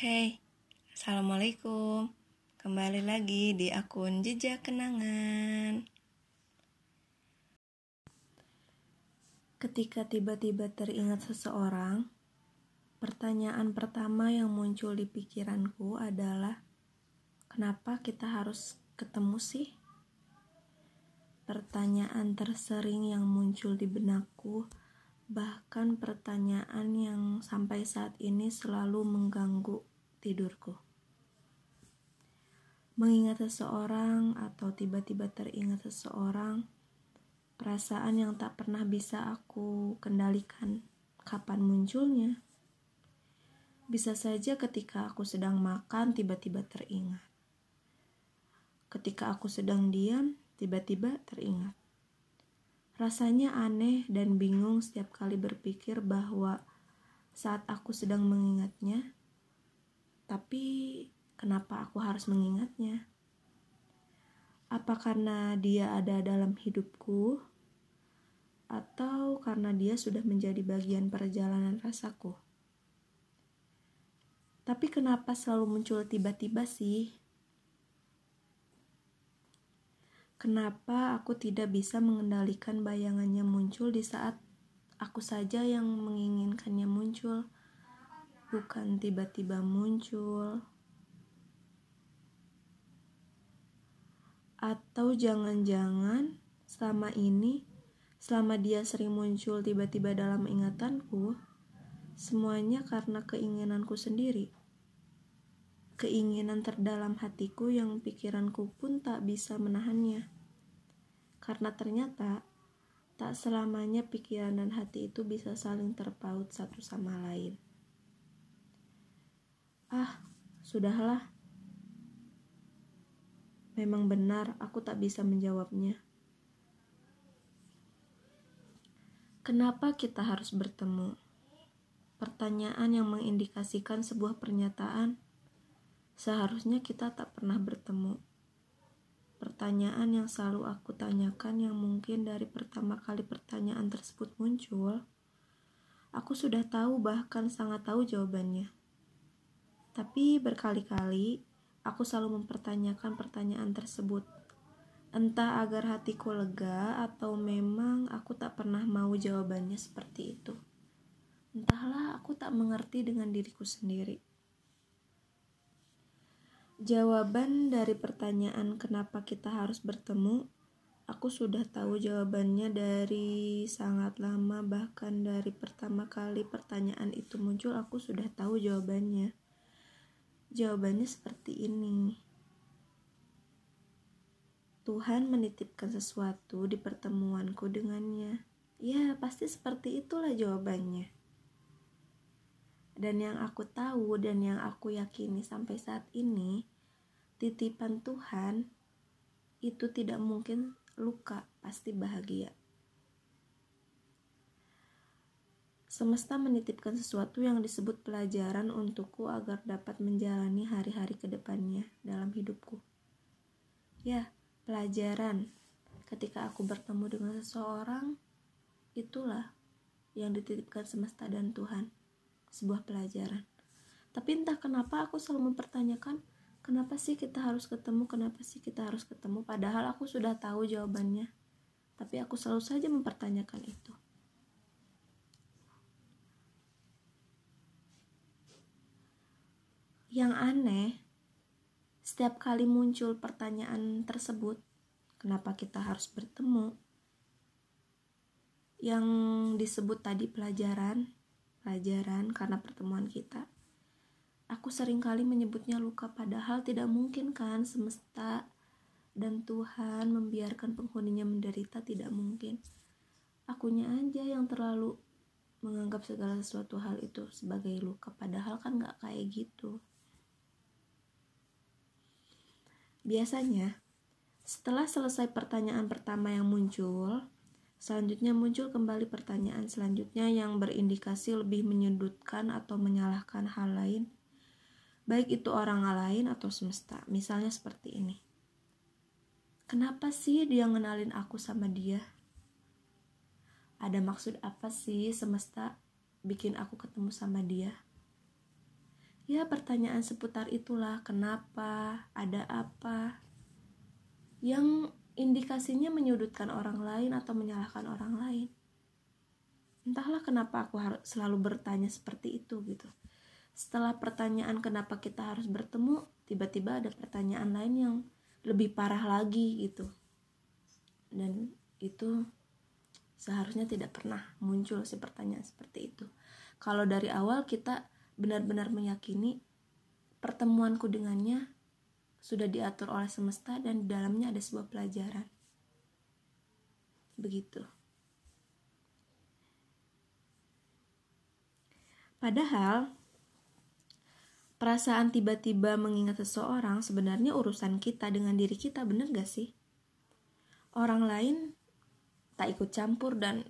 Hey, Assalamualaikum Kembali lagi di akun Jejak Kenangan Ketika tiba-tiba teringat seseorang Pertanyaan pertama yang muncul di pikiranku adalah Kenapa kita harus ketemu sih? Pertanyaan tersering yang muncul di benakku bahkan pertanyaan yang sampai saat ini selalu mengganggu tidurku. Mengingat seseorang atau tiba-tiba teringat seseorang, perasaan yang tak pernah bisa aku kendalikan kapan munculnya. Bisa saja ketika aku sedang makan tiba-tiba teringat. Ketika aku sedang diam, tiba-tiba teringat. Rasanya aneh dan bingung setiap kali berpikir bahwa saat aku sedang mengingatnya, tapi kenapa aku harus mengingatnya? Apa karena dia ada dalam hidupku, atau karena dia sudah menjadi bagian perjalanan rasaku? Tapi kenapa selalu muncul tiba-tiba sih? Kenapa aku tidak bisa mengendalikan bayangannya muncul di saat aku saja yang menginginkannya muncul, bukan tiba-tiba muncul? Atau jangan-jangan selama ini, selama dia sering muncul tiba-tiba dalam ingatanku, semuanya karena keinginanku sendiri keinginan terdalam hatiku yang pikiranku pun tak bisa menahannya. Karena ternyata tak selamanya pikiran dan hati itu bisa saling terpaut satu sama lain. Ah, sudahlah. Memang benar aku tak bisa menjawabnya. Kenapa kita harus bertemu? Pertanyaan yang mengindikasikan sebuah pernyataan Seharusnya kita tak pernah bertemu. Pertanyaan yang selalu aku tanyakan yang mungkin dari pertama kali pertanyaan tersebut muncul, aku sudah tahu bahkan sangat tahu jawabannya. Tapi berkali-kali aku selalu mempertanyakan pertanyaan tersebut. Entah agar hatiku lega atau memang aku tak pernah mau jawabannya seperti itu. Entahlah aku tak mengerti dengan diriku sendiri. Jawaban dari pertanyaan kenapa kita harus bertemu, aku sudah tahu jawabannya dari sangat lama, bahkan dari pertama kali pertanyaan itu muncul, aku sudah tahu jawabannya. Jawabannya seperti ini: Tuhan menitipkan sesuatu di pertemuanku dengannya. Ya, pasti seperti itulah jawabannya. Dan yang aku tahu dan yang aku yakini sampai saat ini, titipan Tuhan itu tidak mungkin luka, pasti bahagia. Semesta menitipkan sesuatu yang disebut pelajaran untukku agar dapat menjalani hari-hari ke depannya dalam hidupku. Ya, pelajaran. Ketika aku bertemu dengan seseorang, itulah yang dititipkan semesta dan Tuhan sebuah pelajaran. Tapi entah kenapa aku selalu mempertanyakan, kenapa sih kita harus ketemu, kenapa sih kita harus ketemu, padahal aku sudah tahu jawabannya. Tapi aku selalu saja mempertanyakan itu. Yang aneh, setiap kali muncul pertanyaan tersebut, kenapa kita harus bertemu? Yang disebut tadi pelajaran, pelajaran karena pertemuan kita. Aku sering kali menyebutnya luka padahal tidak mungkin kan semesta dan Tuhan membiarkan penghuninya menderita tidak mungkin. Akunya aja yang terlalu menganggap segala sesuatu hal itu sebagai luka padahal kan gak kayak gitu. Biasanya, setelah selesai pertanyaan pertama yang muncul, Selanjutnya muncul kembali pertanyaan selanjutnya yang berindikasi lebih menyudutkan atau menyalahkan hal lain, baik itu orang lain atau semesta. Misalnya seperti ini. Kenapa sih dia ngenalin aku sama dia? Ada maksud apa sih semesta bikin aku ketemu sama dia? Ya pertanyaan seputar itulah kenapa ada apa yang indikasinya menyudutkan orang lain atau menyalahkan orang lain. Entahlah kenapa aku harus selalu bertanya seperti itu gitu. Setelah pertanyaan kenapa kita harus bertemu tiba-tiba ada pertanyaan lain yang lebih parah lagi gitu. Dan itu seharusnya tidak pernah muncul si pertanyaan seperti itu. Kalau dari awal kita benar-benar meyakini pertemuanku dengannya sudah diatur oleh semesta dan di dalamnya ada sebuah pelajaran. Begitu. Padahal perasaan tiba-tiba mengingat seseorang sebenarnya urusan kita dengan diri kita bener gak sih? Orang lain tak ikut campur dan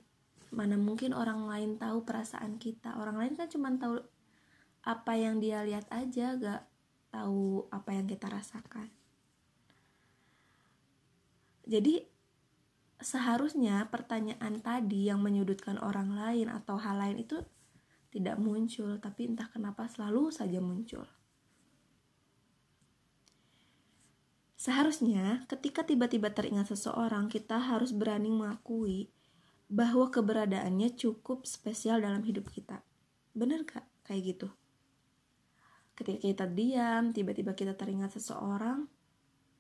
mana mungkin orang lain tahu perasaan kita. Orang lain kan cuma tahu apa yang dia lihat aja gak tahu apa yang kita rasakan jadi seharusnya pertanyaan tadi yang menyudutkan orang lain atau hal lain itu tidak muncul tapi entah kenapa selalu saja muncul Seharusnya, ketika tiba-tiba teringat seseorang, kita harus berani mengakui bahwa keberadaannya cukup spesial dalam hidup kita. Bener gak? Kayak gitu. Ketika kita diam, tiba-tiba kita teringat seseorang,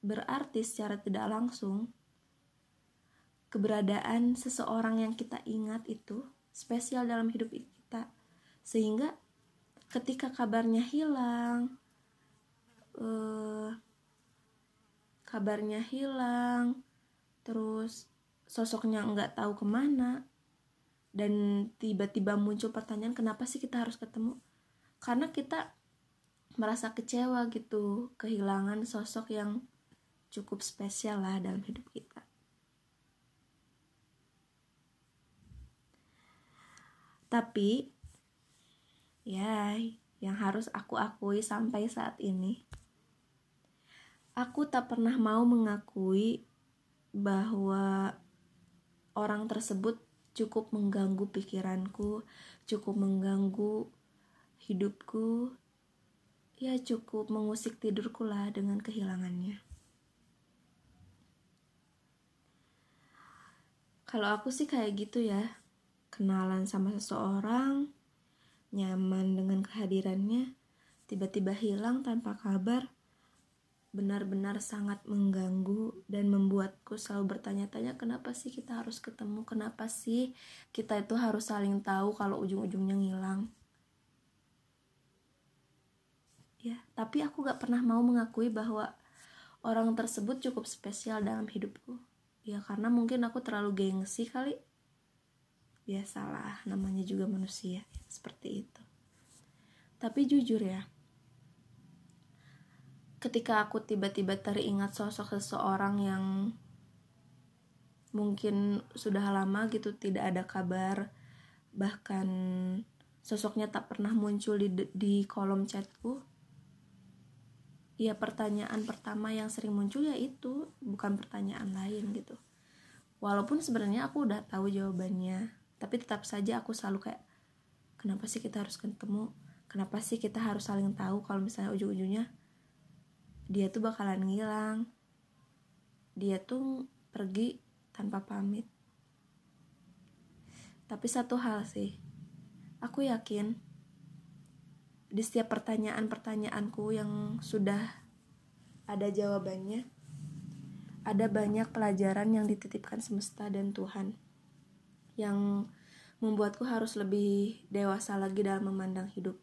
berarti secara tidak langsung, keberadaan seseorang yang kita ingat itu spesial dalam hidup kita. Sehingga ketika kabarnya hilang, uh, kabarnya hilang terus sosoknya nggak tahu ke mana dan tiba-tiba muncul pertanyaan kenapa sih kita harus ketemu karena kita merasa kecewa gitu kehilangan sosok yang cukup spesial lah dalam hidup kita. Tapi ya yang harus aku akui sampai saat ini Aku tak pernah mau mengakui bahwa orang tersebut cukup mengganggu pikiranku, cukup mengganggu hidupku, ya cukup mengusik tidurku lah dengan kehilangannya. Kalau aku sih kayak gitu ya, kenalan sama seseorang, nyaman dengan kehadirannya, tiba-tiba hilang tanpa kabar, benar-benar sangat mengganggu dan membuatku selalu bertanya-tanya kenapa sih kita harus ketemu? Kenapa sih kita itu harus saling tahu kalau ujung-ujungnya ngilang ya tapi aku gak pernah mau mengakui bahwa orang tersebut cukup spesial dalam hidupku. Ya karena mungkin aku terlalu gengsi kali. Biasalah namanya juga manusia seperti itu. Tapi jujur ya ketika aku tiba-tiba teringat sosok seseorang yang mungkin sudah lama gitu tidak ada kabar bahkan sosoknya tak pernah muncul di, di kolom chatku ya pertanyaan pertama yang sering muncul ya itu bukan pertanyaan lain gitu. Walaupun sebenarnya aku udah tahu jawabannya tapi tetap saja aku selalu kayak kenapa sih kita harus ketemu? Kenapa sih kita harus saling tahu kalau misalnya ujung-ujungnya dia tuh bakalan ngilang? Dia tuh pergi tanpa pamit. Tapi satu hal sih aku yakin di setiap pertanyaan-pertanyaanku yang sudah ada jawabannya ada banyak pelajaran yang dititipkan semesta dan Tuhan yang membuatku harus lebih dewasa lagi dalam memandang hidup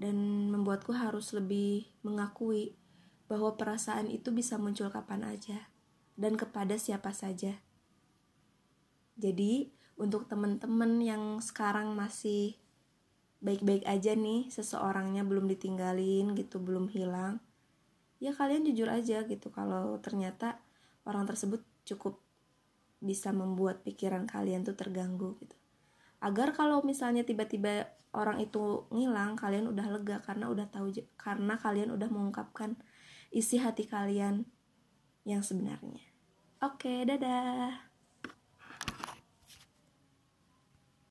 dan membuatku harus lebih mengakui bahwa perasaan itu bisa muncul kapan aja dan kepada siapa saja. Jadi, untuk teman-teman yang sekarang masih baik-baik aja nih, seseorangnya belum ditinggalin gitu, belum hilang, ya kalian jujur aja gitu kalau ternyata orang tersebut cukup bisa membuat pikiran kalian tuh terganggu gitu. Agar kalau misalnya tiba-tiba orang itu ngilang kalian udah lega karena udah tahu karena kalian udah mengungkapkan isi hati kalian yang sebenarnya oke dadah